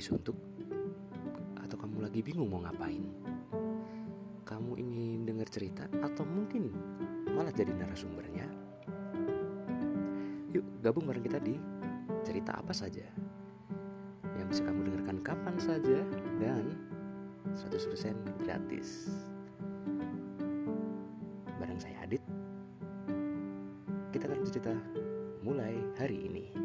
lagi suntuk? Atau kamu lagi bingung mau ngapain? Kamu ingin dengar cerita atau mungkin malah jadi narasumbernya? Yuk gabung bareng kita di cerita apa saja yang bisa kamu dengarkan kapan saja dan 100% gratis. Bareng saya Adit, kita akan bercerita mulai hari ini.